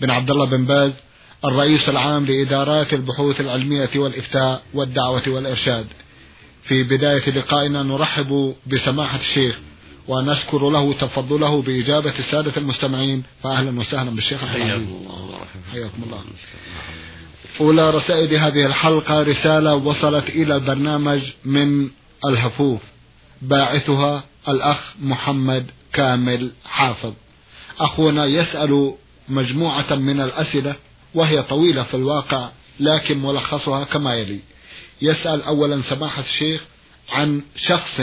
بن عبد الله بن باز الرئيس العام لإدارات البحوث العلمية والإفتاء والدعوة والإرشاد. في بداية لقائنا نرحب بسماحة الشيخ ونشكر له تفضله بإجابة السادة المستمعين. فأهلا وسهلا بالشيخ حياكم الله. حياكم الله. أولى رسائل هذه الحلقة رسالة وصلت إلى البرنامج من الهفوف. باعثها الأخ محمد كامل حافظ. أخونا يسأل مجموعة من الأسئلة وهي طويلة في الواقع لكن ملخصها كما يلي. يسأل أولا سماحة الشيخ عن شخص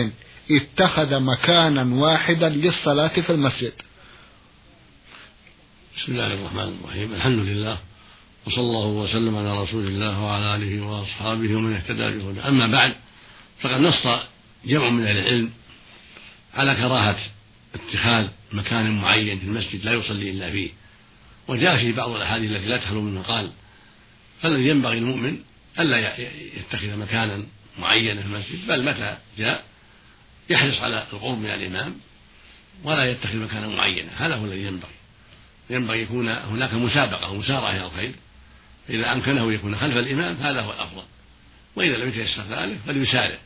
اتخذ مكانا واحدا للصلاة في المسجد. بسم الله الرحمن الرحيم. الحمد لله وصلى الله وسلم على رسول الله وعلى آله وأصحابه ومن اهتدى بهداه. أما بعد فقد نص جمع من أهل العلم على كراهة اتخاذ مكان معين في المسجد لا يصلي إلا فيه. وجاء في بعض الأحاديث التي لا تخلو من مقال فالذي ينبغي المؤمن ألا يتخذ مكانا معينا في المسجد بل متى جاء يحرص على القرب من الإمام ولا يتخذ مكانا معينا. هذا هو الذي ينبغي. ينبغي يكون هناك مسابقة ومسارعة إلى الخير. فإذا أمكنه يكون خلف الإمام هذا هو الأفضل. وإذا لم يتيسر ذلك فليسارع.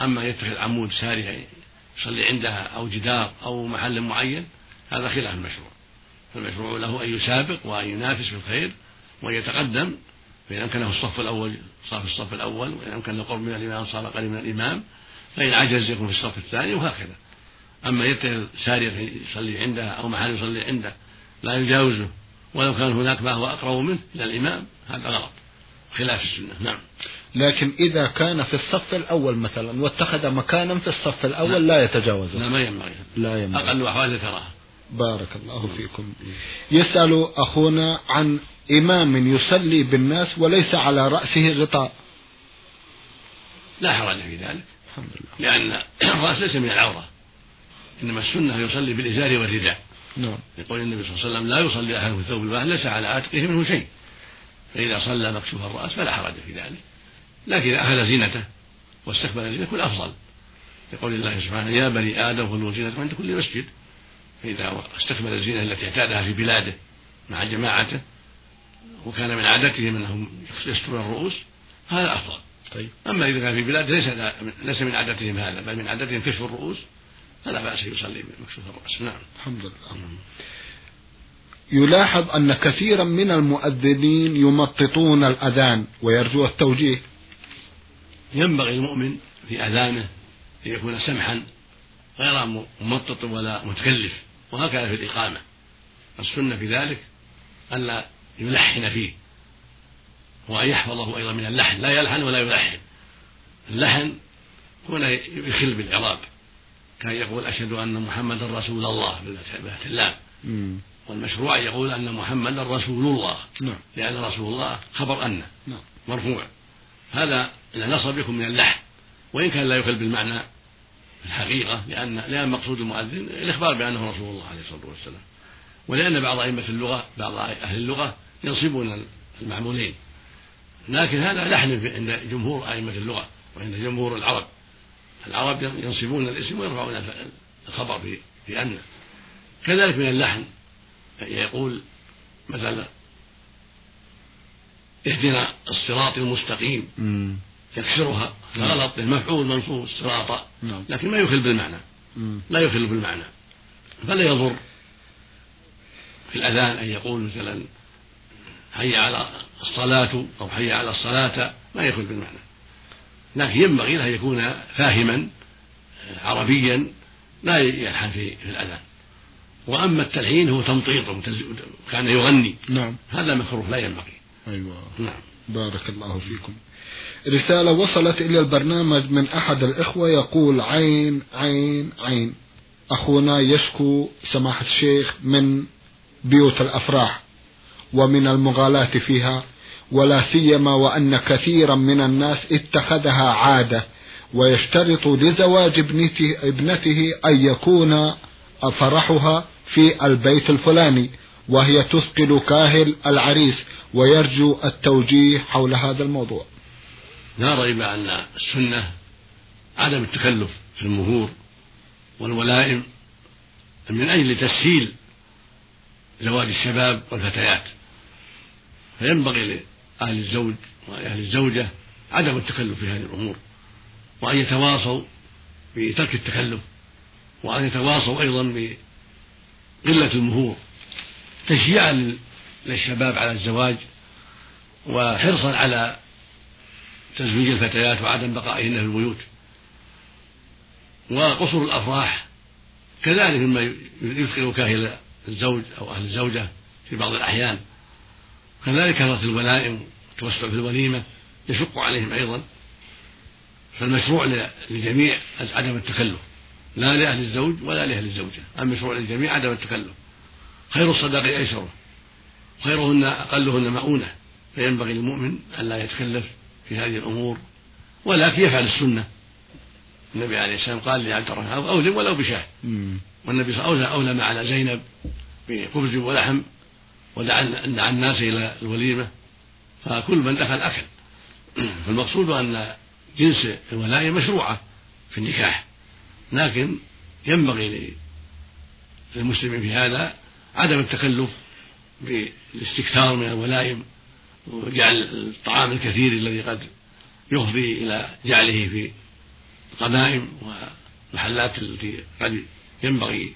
أما يتخذ عمود سارع يصلي عندها أو جدار أو محل معين هذا خلاف المشروع فالمشروع له أن يسابق وأن ينافس في الخير وأن يتقدم فإن أمكنه الصف الأول صار في الصف الأول وإن أمكنه القرب من الإمام صار قريب من الإمام فإن عجز يكون في الصف الثاني وهكذا. أما يتخذ سارية يصلي عندها أو محل يصلي عنده لا يجاوزه ولو كان هناك ما هو أقرب منه إلى الإمام هذا غلط. خلاف السنة. نعم. لكن إذا كان في الصف الأول مثلا واتخذ مكانا في الصف الأول لا, لا يتجاوزه. لا ما ينبغي. لا ينبغي. أقل أحوال الكراهة بارك الله فيكم. يسأل أخونا عن إمام يصلي بالناس وليس على رأسه غطاء. لا حرج في ذلك. الحمد لله. لأن الرأس ليس من العورة إنما السنة يصلي بالإزار والرداء. نعم. يقول النبي صلى الله عليه وسلم لا يصلي أحد في الثوب الواحد ليس على عاتقه منه شيء. فإذا صلى مكشوف الرأس فلا حرج في ذلك. لكن إذا أخذ زينته واستقبل زينته يكون أفضل. يقول الله سبحانه يا بني آدم خذوا زينتكم عند كل مسجد. فإذا استكمل الزينة التي اعتادها في بلاده مع جماعته وكان من عادتهم أنهم يسترون الرؤوس هذا أفضل. طيب. أما إذا كان في بلاد ليس ليس من عادتهم هذا بل من عادتهم كشف الرؤوس فلا بأس يصلي بمكشوف الرأس نعم. الحمد لله. يلاحظ أن كثيرا من المؤذنين يمططون الأذان ويرجو التوجيه. ينبغي المؤمن في أذانه أن يكون سمحا غير ممطط ولا متكلف. وهكذا في الإقامة. السنة في ذلك ألا يلحن فيه. وأن يحفظه أيضا من اللحن. لا يلحن ولا يلحن. اللحن هنا يخل بالإعراب. كان يقول أشهد أن محمدا رسول الله بالفتح اللام. والمشروع يقول أن محمدا رسول الله. نعم. لأن رسول الله خبر أن نعم. مرفوع. هذا النصب يكون من اللحن. وإن كان لا يخل بالمعنى الحقيقة لأن لأن مقصود المؤذن الإخبار بأنه رسول الله عليه الصلاة والسلام. ولأن بعض أئمة اللغة بعض أهل اللغة ينصبون المعمولين. لكن هذا لحن عند جمهور أئمة اللغة وعند جمهور العرب. العرب ينصبون الاسم ويرفعون الخبر في في أن. كذلك من اللحن يقول مثلا اهدنا الصراط المستقيم. يكسرها. غلط المفعول منصوب الصراط نعم. لكن ما يخل بالمعنى. لا يخل بالمعنى. فلا يضر في الأذان أن يقول مثلا حي على الصلاة أو حي على الصلاة ما يخل بالمعنى. لكن ينبغي له أن يكون فاهما عربيا لا يلحن في, في الأذان. وأما التلحين هو تمطيط كان يغني. نعم. هذا مكروه لا ينبغي. أيوة. نعم. بارك الله فيكم. رسالة وصلت إلى البرنامج من أحد الإخوة يقول عين عين عين. أخونا يشكو سماحة الشيخ من بيوت الأفراح ومن المغالاة فيها ولا سيما وأن كثيرا من الناس اتخذها عادة ويشترط لزواج ابنته, ابنته أن يكون فرحها في البيت الفلاني وهي تثقل كاهل العريس ويرجو التوجيه حول هذا الموضوع. لا ريب أن السنة عدم التكلف في المهور والولائم من أجل تسهيل زواج الشباب والفتيات. فينبغي لأهل الزوج وأهل الزوجة عدم التكلف في هذه الأمور وأن يتواصوا بترك التكلف وأن يتواصوا أيضا بقلة المهور تشجيعا للشباب على الزواج وحرصا على تزويج الفتيات وعدم بقائهن في البيوت وقصر الأفراح كذلك مما يثقل كاهل الزوج أو أهل الزوجة في بعض الأحيان كذلك كثرة الولائم والتوسع في الوليمة يشق عليهم أيضا فالمشروع للجميع عدم التكلف لا لأهل الزوج ولا لأهل الزوجة المشروع للجميع عدم التكلف خير الصداق أيسره خيرهن أقلهن مؤونة فينبغي للمؤمن ألا يتكلف في هذه الأمور ولكن يفعل السنة. النبي عليه السلام قال لعبد الرحمن أولم ولو بشاه والنبي صلى الله عليه وسلم أولم على زينب بخبز ولحم ودعا دعا الناس إلى الوليمة فكل من دخل أكل. فالمقصود أن جنس الولاية مشروعة في النكاح. لكن ينبغي للمسلم في هذا عدم التكلف بالاستكثار من الولائم وجعل الطعام الكثير الذي قد يفضي إلى جعله في القنائم والمحلات التي قد ينبغي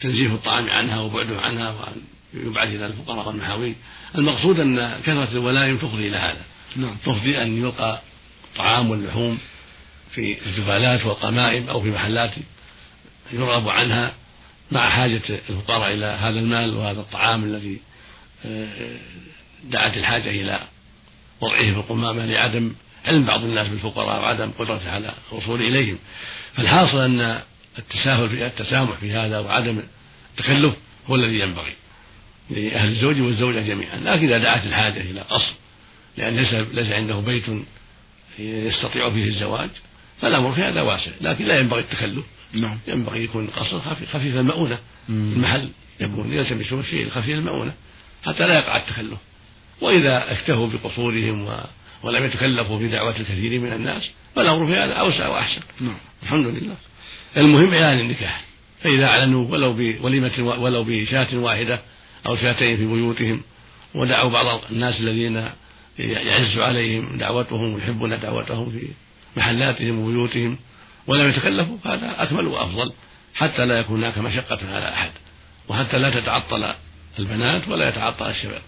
تنزيه الطعام عنها وبعده عنها وأن يبعث إلى الفقراء والمحاويج المقصود أن كثرة الولائم تفضي إلى هذا نعم. تفضي أن يلقى الطعام واللحوم في الجبالات والقمائم أو في محلات يرغب عنها مع حاجة الفقراء إلى هذا المال وهذا الطعام الذي آه، دعت الحاجة إلى وضعه في القمامة لعدم علم بعض الناس بالفقراء وعدم قدرته على الوصول إليهم. فالحاصل أن التساهل في التسامح في هذا وعدم التكلف هو الذي ينبغي لأهل الزوج والزوجة جميعا. لكن إذا دعت الحاجة إلى قصر لأن ليس ليس عنده بيت يستطيع فيه الزواج فالأمر في هذا واسع. لكن لا ينبغي التكلف. نعم. ينبغي يكون القصر خفيف, خفيف المؤونة. المحل يكون يلتمسون الشيء الخفيف المؤونة حتى لا يقع التكلف. وإذا اكتفوا بقصورهم و... ولم يتكلفوا في دعوة الكثير من الناس فالأمر في هذا أوسع وأحسن. نعم. الحمد لله. المهم إعلان النكاح. فإذا أعلنوا ولو بوليمة ولو بشاة واحدة أو شاتين في بيوتهم ودعوا بعض الناس الذين يعز عليهم دعوتهم ويحبون دعوتهم في محلاتهم وبيوتهم ولم يتكلفوا هذا أكمل وأفضل حتى لا يكون هناك مشقة على أحد وحتى لا تتعطل البنات ولا يتعطل الشباب.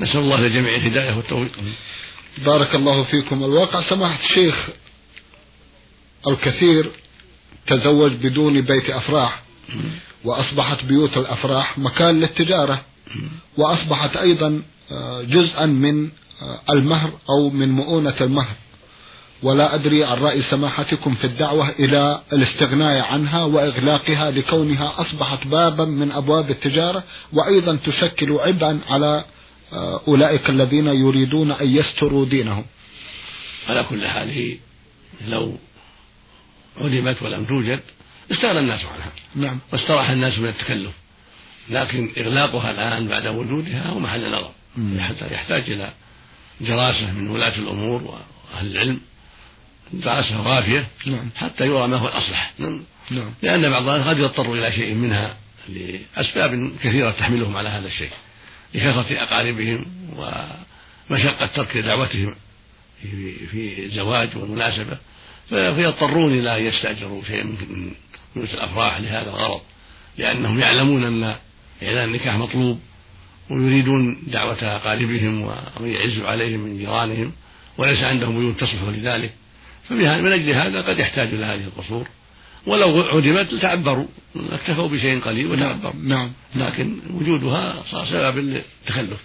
نسأل الله للجميع الهداية والتوفيق. بارك الله فيكم. الواقع سماحة الشيخ الكثير تزوج بدون بيت أفراح وأصبحت بيوت الأفراح مكان للتجارة وأصبحت أيضا آه، جزءا من آه، المهر أو من مؤونة المهر. ولا أدري عن رأي سماحتكم في الدعوة إلى الاستغناء عنها وإغلاقها لكونها أصبحت بابا من أبواب التجارة وأيضا تشكل عبئا على أولئك الذين يريدون أن يستروا دينهم. على كل حال لو علمت ولم توجد استغنى الناس عنها. نعم. واستراح الناس من التكلف. لكن إغلاقها الآن بعد وجودها هو محل نظر. حتى يحتاج إلى دراسة من ولاة الأمور وأهل العلم دراسة وافية نعم. حتى يرى ما هو الأصلح. نعم. نعم. لأن بعض الناس قد يضطر إلى شيء منها لأسباب كثيرة تحملهم على هذا الشيء. لكثرة أقاربهم ومشقة ترك دعوتهم في الزواج والمناسبة فيضطرون إلى أن يستأجروا شيئا من فلوس الأفراح لهذا الغرض لأنهم يعلمون أن إعلان النكاح مطلوب ويريدون دعوة أقاربهم ومن يعز عليهم من جيرانهم وليس عندهم بيوت تصلح لذلك فمن أجل هذا قد يحتاج إلى هذه القصور. ولو عدمت تعبروا اكتفوا بشيء قليل وتعبروا. نعم. لكن وجودها صار سبب للتخلف.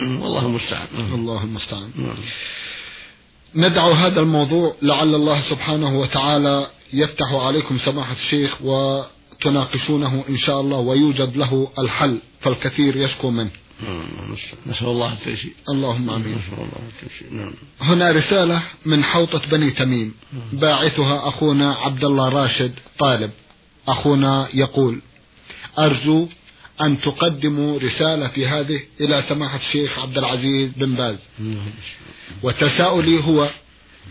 والله المستعان. الله المستعان. نعم. ندعو هذا الموضوع لعل الله سبحانه وتعالى يفتح عليكم سماحة الشيخ وتناقشونه إن شاء الله ويوجد له الحل فالكثير يشكو منه. نسأل الله التيسير اللهم آمين. نسأل الله التيسير نعم. هنا رسالة من حوطة بني تميم. باعثها أخونا عبد الله راشد طالب. أخونا يقول أرجو أن تقدموا رسالة في هذه إلى سماحة الشيخ عبد العزيز بن باز. وتساؤلي هو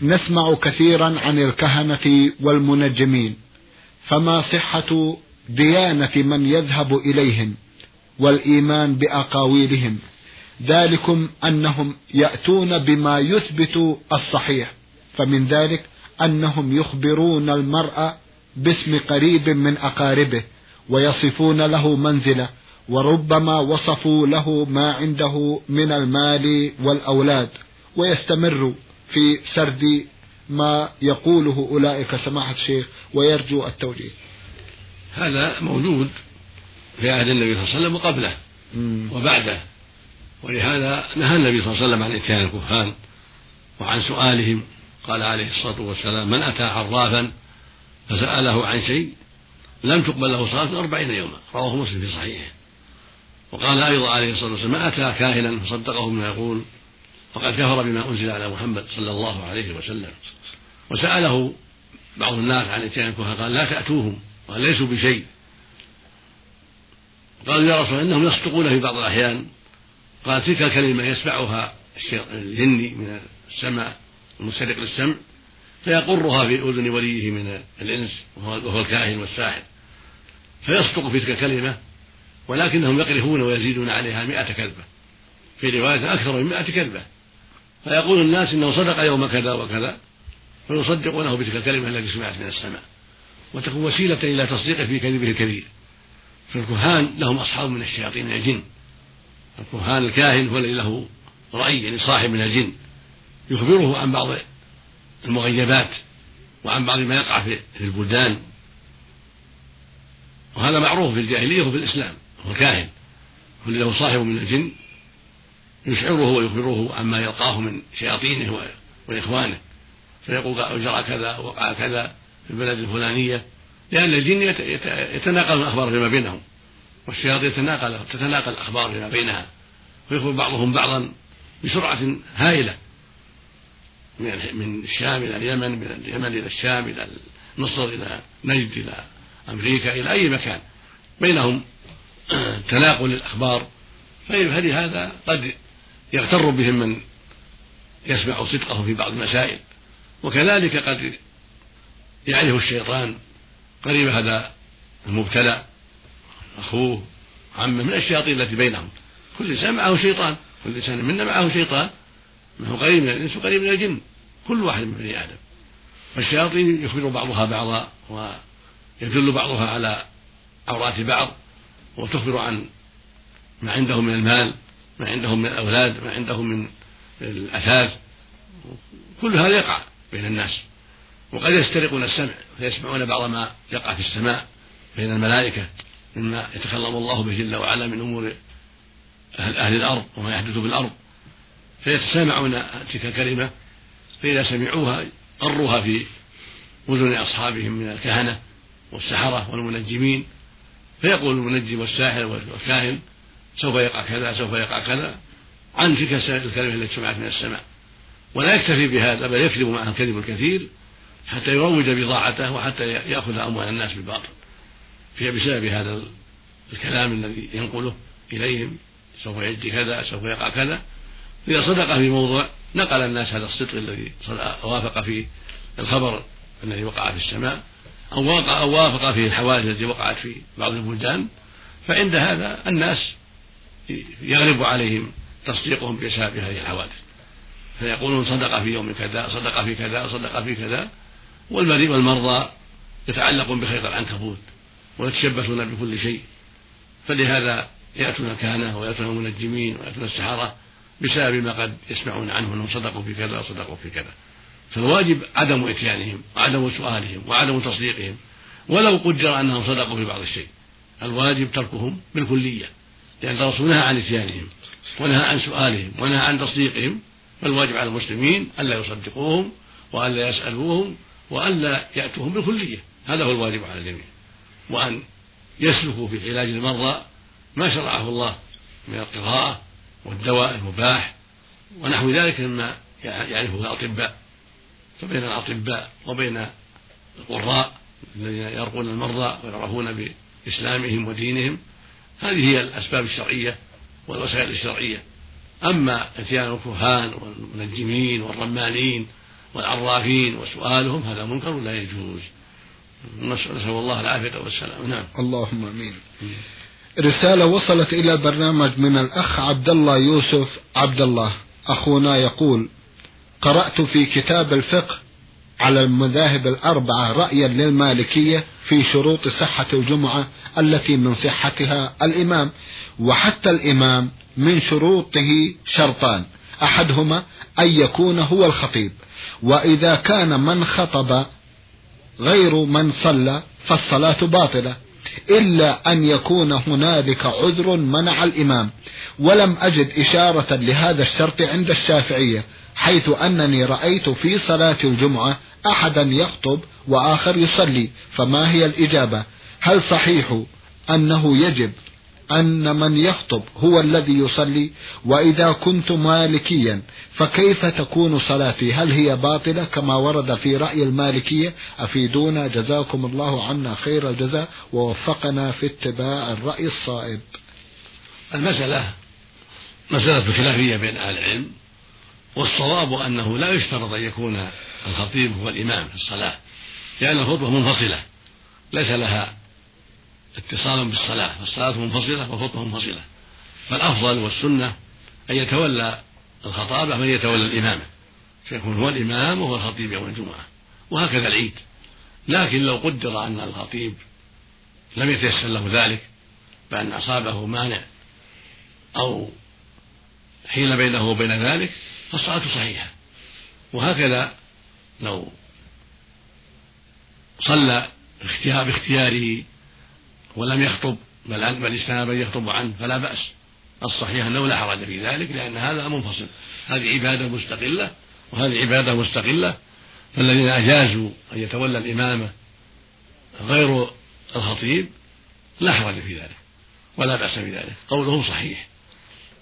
نسمع كثيرا عن الكهنة والمنجمين فما صحة ديانة من يذهب إليهم والإيمان بأقاويلهم. ذلكم أنهم يأتون بما يثبت الصحيح. فمن ذلك أنهم يخبرون المرأة باسم قريب من أقاربه ويصفون له منزله وربما وصفوا له ما عنده من المال والأولاد ويستمر في سرد ما يقوله أولئك. سماحة الشيخ ويرجو التوجيه. هذا موجود في عهد النبي صلى الله عليه وسلم وقبله وبعده. ولهذا نهى النبي صلى الله عليه وسلم عن إتيان الكهان وعن سؤالهم. قال عليه الصلاة والسلام من أتى عرافا فسأله عن شيء لم تقبل له صلاة أربعين يوما. رواه مسلم في صحيحه. وقال أيضا عليه الصلاة والسلام من أتى كاهنا فصدقه بما يقول فقد كفر بما أنزل على محمد صلى الله عليه وسلم. وسأله بعض الناس عن إتيان الكهان قال لا تأتوهم. قال ليسوا بشيء. قالوا يا رسول إنهم يصدقون في بعض الأحيان. قال تلك الكلمة يسمعها الجني من السماء المسترق للسمع فيقرها في أذن وليه من الإنس وهو الكاهن والساحر. فيصدق في تلك الكلمة ولكنهم يقرفون ويزيدون عليها مئة كذبة. في رواية أكثر من مئة كذبة. فيقول الناس إنه صدق يوم كذا وكذا فيصدقونه بتلك الكلمة التي سمعت من السماء. وتكون وسيلة إلى تصديقه في كذبه الكبير. فالكهان لهم أصحاب من الشياطين من الجن. الكهان الكاهن هو الذي له رأي يعني صاحب من الجن. يخبره عن بعض المغيبات وعن بعض ما يقع في البلدان. وهذا معروف في الجاهلية وفي الإسلام هو كاهن. هو له صاحب من الجن يشعره ويخبره عما يلقاه من شياطينه وإخوانه. فيقول جرى كذا وقع كذا في البلد الفلانية. لأن الجن يتناقل الأخبار فيما بينهم والشياطين تتناقل تتناقل الأخبار فيما بينها ويخبر بعضهم بعضا بسرعة هائلة من من الشام إلى اليمن من اليمن إلى الشام إلى مصر إلى نجد إلى أمريكا إلى أي مكان. بينهم تناقل الأخبار فلهذا قد يغتر بهم من يسمع صدقه في بعض المسائل وكذلك قد يعرف الشيطان قريب هذا المبتلى أخوه عمه من الشياطين التي بينهم. كل إنسان معه شيطان كل إنسان منا معه شيطان. ما هو قريب من الإنس وقريب من الجن كل واحد من بني آدم. فالشياطين يخبر بعضها بعضا ويدل بعضها على عورات بعض وتخبر عن ما عندهم من المال ما عندهم من الأولاد ما عندهم من الأثاث. كل هذا يقع بين الناس. وقد يسترقون السمع فيسمعون بعض ما يقع في السماء بين الملائكة مما يتكلم الله به جل وعلا من أمور أهل, أهل الأرض وما يحدث في الأرض. فيتسامعون تلك الكلمة فإذا سمعوها قروها في أذن أصحابهم من الكهنة والسحرة والمنجمين. فيقول المنجم والساحر والكاهن سوف يقع كذا سوف يقع كذا عن تلك الكلمة التي سمعت من السماء. ولا يكتفي بهذا بل يكذب معها الكذب الكثير حتى يروج بضاعته وحتى يأخذ أموال الناس بالباطل. في بسبب هذا الكلام الذي ينقله إليهم سوف يجري كذا سوف يقع كذا. إذا صدق في موضوع نقل الناس هذا الصدق الذي وافق فيه الخبر الذي وقع في السماء أو وقع أو وافق فيه الحوادث التي وقعت في بعض البلدان فعند هذا الناس يغلب عليهم تصديقهم بسبب هذه الحوادث. فيقولون صدق في يوم كذا صدق في كذا صدق في كذا. والمرضى يتعلقون بخيط العنكبوت ويتشبثون بكل شيء. فلهذا يأتون الكهنة ويأتون المنجمين ويأتون السحرة بسبب ما قد يسمعون عنه أنهم صدقوا في كذا وصدقوا في كذا. فالواجب عدم إتيانهم وعدم سؤالهم وعدم تصديقهم ولو قدر أنهم صدقوا في بعض الشيء. الواجب تركهم بالكلية لأن الرسول نهى عن إتيانهم ونهى عن سؤالهم ونهى عن تصديقهم فالواجب على المسلمين ألا يصدقوهم وألا يسألوهم وألا يأتوهم بالكلية. هذا هو الواجب على الجميع. وأن يسلكوا في علاج المرضى ما شرعه الله من القراءة والدواء المباح ونحو ذلك مما يعرفه الأطباء. فبين الأطباء وبين القراء الذين يرقون المرضى ويعرفون بإسلامهم ودينهم هذه هي الأسباب الشرعية والوسائل الشرعية. أما إتيان الكهان والمنجمين والرمانين والعرافين وسؤالهم هذا منكر لا يجوز؟ نسأل الله العافية والسلام نعم. اللهم آمين. رسالة وصلت إلى البرنامج من الأخ عبد الله يوسف عبد الله أخونا يقول قرأت في كتاب الفقه على المذاهب الأربعة رأيا للمالكية في شروط صحة الجمعة التي من صحتها الإمام وحتى الإمام من شروطه شرطان. أحدهما أن يكون هو الخطيب. وإذا كان من خطب غير من صلى فالصلاة باطلة إلا أن يكون هنالك عذر منع الإمام. ولم أجد إشارة لهذا الشرط عند الشافعية حيث أنني رأيت في صلاة الجمعة أحدا يخطب وآخر يصلي فما هي الإجابة؟ هل صحيح أنه يجب أن من يخطب هو الذي يصلي وإذا كنت مالكيا فكيف تكون صلاتي؟ هل هي باطلة كما ورد في رأي المالكية؟ أفيدونا جزاكم الله عنا خير الجزاء ووفقنا في اتباع الرأي الصائب. المسألة مسألة خلافية بين أهل العلم والصواب أنه لا يشترط أن يكون الخطيب هو الإمام في الصلاة لأن الخطبة منفصلة ليس لها اتصال بالصلاة فالصلاة منفصلة والخطبة منفصلة. فالأفضل والسنة أن يتولى الخطابة من يتولى الإمامة فيكون هو الإمام وهو الخطيب يوم الجمعة وهكذا العيد. لكن لو قدر أن الخطيب لم يتيسر له ذلك بأن أصابه مانع أو حيل بينه وبين ذلك فالصلاة صحيحة. وهكذا لو صلى باختياره ولم يخطب بل بل استناب أن يخطب عنه فلا بأس. الصحيح أنه لا حرج في ذلك لأن هذا منفصل. هذه عبادة مستقلة وهذه عبادة مستقلة. فالذين أجازوا أن يتولى الإمامة غير الخطيب لا حرج في ذلك ولا بأس في ذلك. قولهم صحيح.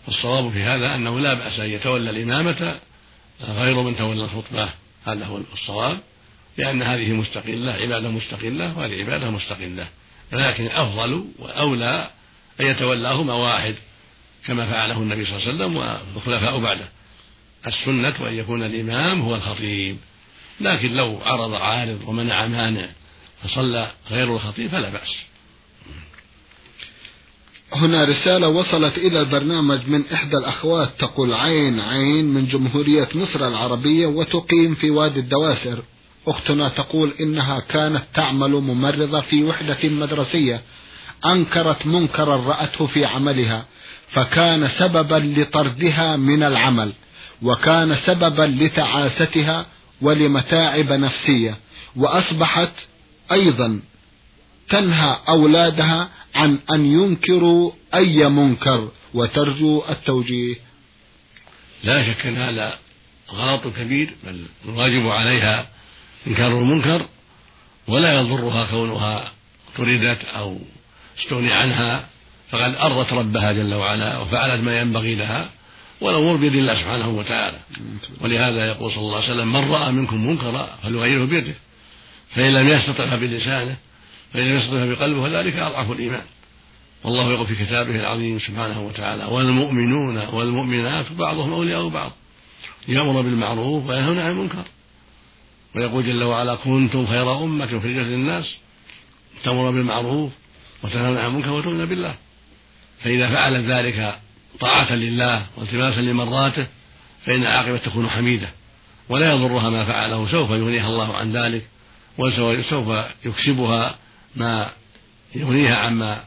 والصواب في هذا أنه لا بأس أن يتولى الإمامة غير من تولى الخطبة. هذا هو الصواب لأن هذه مستقلة عبادة مستقلة وهذه عبادة مستقلة. ولكن الأفضل والأولى أن يتولاهما واحد كما فعله النبي صلى الله عليه وسلم والخلفاء بعده. السنة أن يكون الإمام هو الخطيب. لكن لو عرض عارض ومنع مانع فصلى غير الخطيب فلا بأس. هنا رسالة وصلت إلى البرنامج من إحدى الأخوات تقول عين عين من جمهورية مصر العربية وتقيم في وادي الدواسر. أختنا تقول إنها كانت تعمل ممرضة في وحدة مدرسية أنكرت منكرا رأته في عملها فكان سببا لطردها من العمل وكان سببا لتعاستها ولمتاعب نفسية وأصبحت أيضا تنهى أولادها عن أن ينكروا أي منكر وترجو التوجيه. لا شك أن هذا غلط كبير بل الواجب عليها إنكار المنكر ولا يضرها كونها طردت أو استغني عنها فقد أرضت ربها جل وعلا وفعلت ما ينبغي لها والأمور بيد الله سبحانه وتعالى. ولهذا يقول صلى الله عليه وسلم من رأى منكم منكرا فليغيره بيده فإن لم يستطع فبلسانه فإن لم يستطع بقلبه فذلك أضعف الإيمان. والله يقول في كتابه العظيم سبحانه وتعالى والمؤمنون والمؤمنات بعضهم أولياء بعض يأمر بالمعروف وينهون عن المنكر. ويقول جل وعلا كنتم خير أمة أخرجت للناس تأمر بالمعروف وتنهون عن المنكر وتؤمنون بالله. فإذا فعلت ذلك طاعة لله والتماسا لمراته فإن العاقبة تكون حميدة. ولا يضرها ما فعله سوف يغنيها الله عن ذلك وسوف يكسبها ما يغنيها عما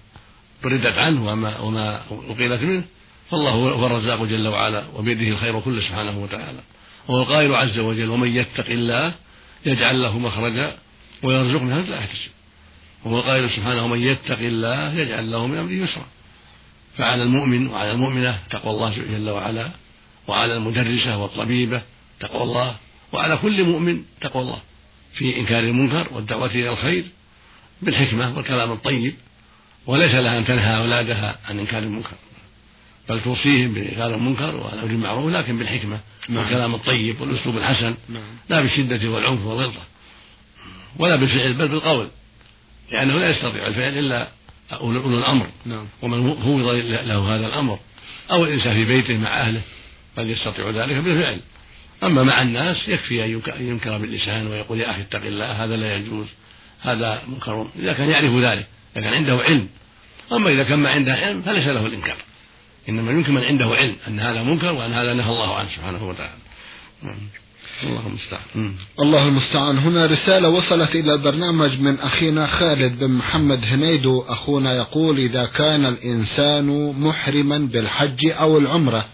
طردت عنه وما وما أقيلت منه. فالله هو الرزاق جل وعلا وبيده الخير كله سبحانه وتعالى. وهو القائل عز وجل ومن يتق الله يجعل له مخرجا ويرزقه من لا يحتسب وهو قائل سبحانه من يتق الله يجعل له من أمره يسرا. فعلى المؤمن وعلى المؤمنة تقوى الله جل وعلا وعلى المدرسة والطبيبة تقوى الله وعلى كل مؤمن تقوى الله في إنكار المنكر والدعوة إلى الخير بالحكمة والكلام الطيب وليس لها أن تنهى أولادها عن إنكار المنكر. بل توصيهم بإنكار المنكر والأمر بالمعروف لكن بالحكمة نعم. والكلام الطيب والأسلوب الحسن نعم. لا بالشدة والعنف والغلظة ولا بالفعل بل بالقول لأنه لا يستطيع الفعل إلا أولو الأمر نعم. ومن فوض له هذا الأمر أو الإنسان في بيته مع أهله قد يستطيع ذلك بالفعل أما مع الناس يكفي أن ينكر باللسان ويقول يا أخي اتق الله هذا لا يجوز هذا منكر إذا كان يعرف ذلك إذا كان عنده علم أما إذا كان ما عنده علم فليس له الإنكار إنما يمكن من عنده علم أن هذا منكر وأن هذا نهى الله عنه سبحانه وتعالى. نعم. الله المستعان. الله المستعان. هنا رسالة وصلت إلى البرنامج من أخينا خالد بن محمد هنيدو. أخونا يقول إذا كان الإنسان محرما بالحج أو العمرة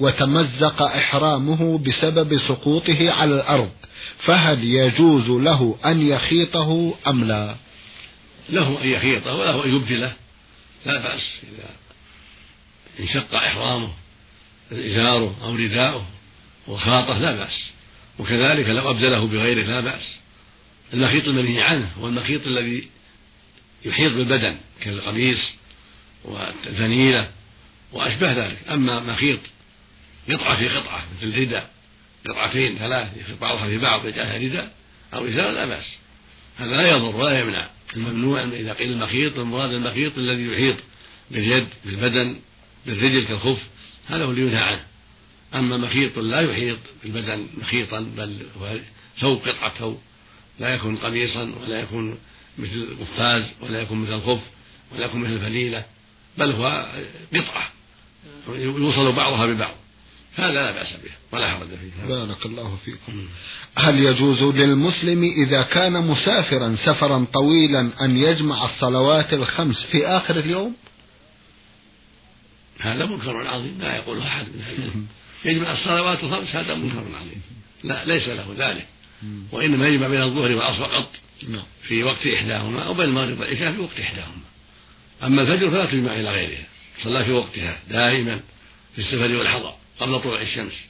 وتمزق إحرامه بسبب سقوطه على الأرض فهل يجوز له أن يخيطه أم لا؟ له أن يخيطه وله أن يبدله. لا بأس إذا انشق إحرامه إزاره أو رداؤه وخاطه لا بأس. وكذلك لو أبدله بغيره لا بأس. المخيط المنهي عنه هو المخيط الذي يحيط بالبدن كالقميص والفنيلة وأشبه ذلك. أما مخيط قطعة في قطعة مثل رداء قطعتين ثلاث بعضها في بعض يجعلها رداء أو إزار لا بأس. هذا لا يضر ولا يمنع. الممنوع إذا قيل المخيط المراد المخيط الذي يحيط باليد بالبدن بالرجل كالخف هذا هو اللي ينهى عنه. أما مخيط لا يحيط بالبدن مخيطا بل هو ثوب قطعة ثوب لا يكون قميصا ولا يكون مثل قفاز ولا يكون مثل الخف ولا يكون مثل فليلة بل هو قطعة. يوصل بعضها ببعض. هذا لا بأس به ولا حرج فيه. بارك الله فيكم. هل يجوز للمسلم إذا كان مسافرا سفرا طويلا أن يجمع الصلوات الخمس في آخر اليوم؟ هذا منكر عظيم لا يقوله أحد. من أهل يجمع الصلوات الخمس هذا منكر عظيم. لا ليس له ذلك. وإنما يجمع بين الظهر والعصر فقط نعم. في وقت إحداهما أو بين المغرب والعشاء في وقت إحداهما. أما الفجر فلا تجمع إلى غيرها. صلى في وقتها دائما في السفر والحضر قبل طلوع الشمس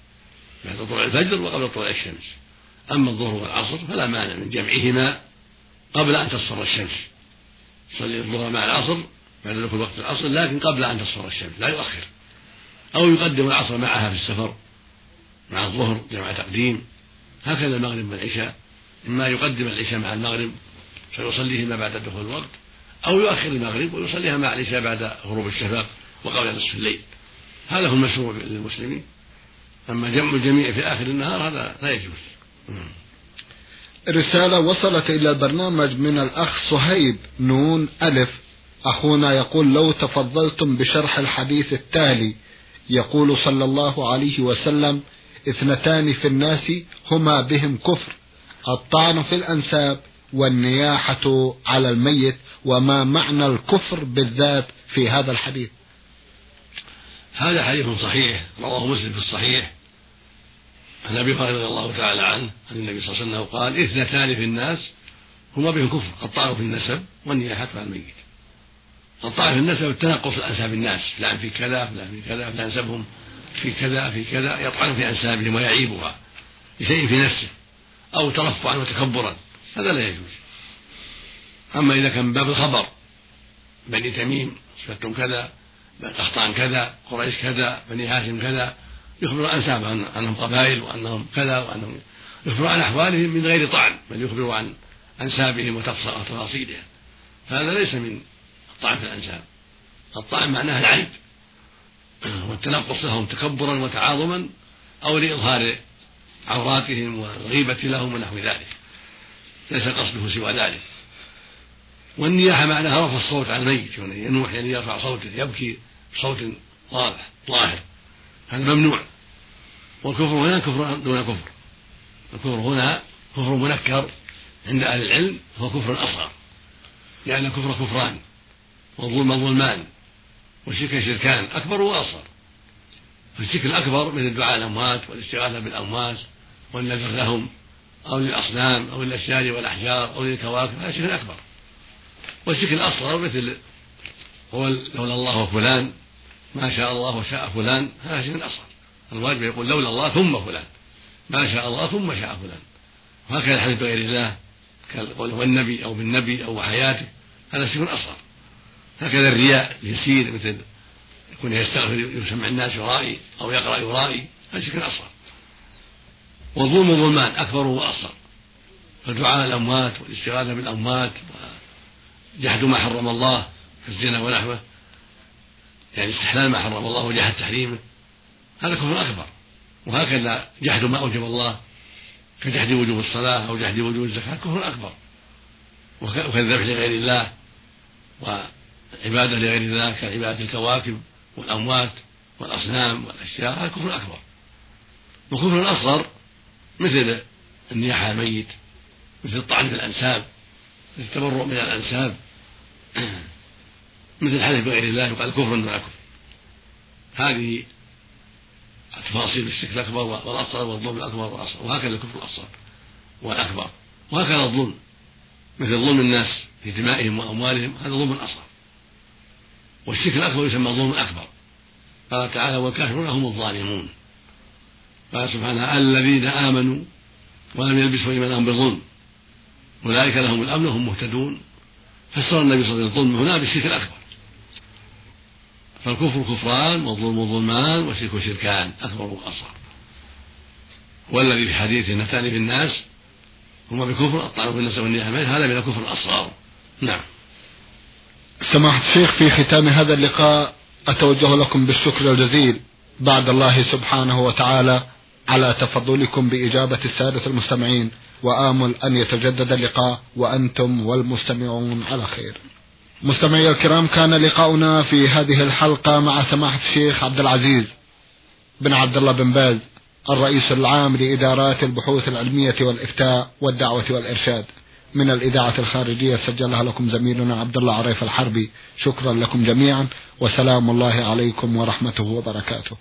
بعد طلوع الفجر وقبل طلوع الشمس. أما الظهر والعصر فلا مانع من جمعهما قبل أن تصفر الشمس. صلي الظهر مع العصر بعد دخول وقت العصر لكن قبل أن تصفر الشمس لا يؤخر. أو يقدم العصر معها في السفر مع الظهر جمع تقديم هكذا المغرب والعشاء إما يقدم العشاء مع المغرب فيصليهما بعد دخول الوقت أو يؤخر المغرب ويصليها مع العشاء بعد غروب الشفق وقبل نصف الليل. هذا هو المشروع للمسلمين. أما جمع الجميع في آخر النهار هذا لا يجوز. رسالة وصلت إلى البرنامج من الأخ صهيب نون ألف. أخونا يقول لو تفضلتم بشرح الحديث التالي يقول صلى الله عليه وسلم اثنتان في الناس هما بهم كفر الطعن في الأنساب والنياحة على الميت وما معنى الكفر بالذات في هذا الحديث؟ هذا حديث صحيح رواه مسلم في الصحيح. عن أبي هريرة رضي الله تعالى عنه عن النبي صلى الله عليه وسلم قال اثنتان في الناس هما بهم كفر الطعن في النسب والنياحة على الميت. الطعن في النسب التنقص أنساب الناس. فلان في كذا فلان في كذا فلان نسبهم في كذا في كذا يطعن في أنسابهم ويعيبها بشيء في نفسه أو ترفعا وتكبرا. هذا لا يجوز. أما إذا كان باب الخبر بني تميم صفتهم كذا قحطان كذا قريش كذا بني هاشم كذا يخبر أنساب أنهم قبائل وأنهم كذا وأنهم يخبر عن أحوالهم من غير طعن بل يخبر عن أنسابهم وتفاصيلها هذا ليس من الطعن في الأنساب. الطعن معناه العيب. والتنقص لهم تكبرا وتعاظما أو لإظهار عوراتهم والغيبة لهم ونحو ذلك. ليس قصده سوى ذلك. والنياحة معناها رفع الصوت عن الميت. ينوح يعني يرفع صوته يبكي بصوت واضح ظاهر. هذا ممنوع. والكفر هنا كفر دون كفر. الكفر هنا كفر منكر عند أهل العلم هو كفر أصغر. لأن الكفر كفران. والظلم ظلمان والشرك شركان أكبر وأصغر. فالشرك الأكبر من الدعاء الأموات والاستغاثة بالأموات والنذر لهم أو للأصنام أو للأشجار والأحجار أو للكواكب هذا شرك أكبر. والشرك الأصغر مثل هو لولا الله وفلان ما شاء الله وشاء فلان هذا شرك أصغر. الواجب يقول لولا الله ثم فلان ما شاء الله ثم شاء فلان. وهكذا الحديث بغير الله كالقول والنبي أو بالنبي أو وحياته هذا شرك أصغر. هكذا الرياء يسير مثل يكون يستغفر يسمع الناس يرائي أو يقرأ يرائي هذا شرك أصغر. والظلم ظلمان أكبر وأصغر. فدعاء الأموات والاستغاثة بالأموات وجحد ما حرم الله كالزنا ونحوه. يعني استحلال ما حرم الله وجحد تحريمه هذا كفر أكبر. وهكذا جحد ما أوجب الله كجحد وجوب الصلاة أو جحد وجوب الزكاة كفر أكبر. وكالذبح لغير الله. وعبادة لغير الله كعبادة الكواكب والأموات والأصنام والأشياء هذا كفر أكبر. وكفر أصغر مثل النياحة الميت مثل الطعن في الأنساب مثل التبرؤ من الأنساب مثل الحلف بغير الله يقال كفر مع كفر. هذه تفاصيل الشرك الأكبر والأصغر والظلم الأكبر والأصغر وهكذا الكفر الأصغر والأكبر وهكذا الظلم مثل ظلم الناس في دمائهم وأموالهم هذا ظلم أصغر. والشرك الأكبر يسمى ظلم أكبر قال تعالى والكافرون هم الظالمون. قال سبحانه الذين آمنوا ولم يلبسوا إيمانهم بظلم أولئك لهم الأمن وهم مهتدون. فسر النبي صلى الله عليه وسلم الظلم هنا بالشرك الأكبر. فالكفر كفران والظلم ظلمان والشرك شركان أكبر وأصغر. والذي في حديث اثنتان في الناس هما بكفر الطعن في الناس والنياحة هذا من الكفر الأصغر. نعم. سماحة الشيخ في ختام هذا اللقاء أتوجه لكم بالشكر الجزيل بعد الله سبحانه وتعالى على تفضلكم بإجابة السادة المستمعين وآمل أن يتجدد اللقاء وأنتم والمستمعون على خير. مستمعي الكرام كان لقاؤنا في هذه الحلقة مع سماحة الشيخ عبد العزيز بن عبد الله بن باز الرئيس العام لإدارات البحوث العلمية والإفتاء والدعوة والإرشاد. من الإذاعة الخارجية سجلها لكم زميلنا عبد الله عريف الحربي. شكرا لكم جميعا وسلام الله عليكم ورحمته وبركاته.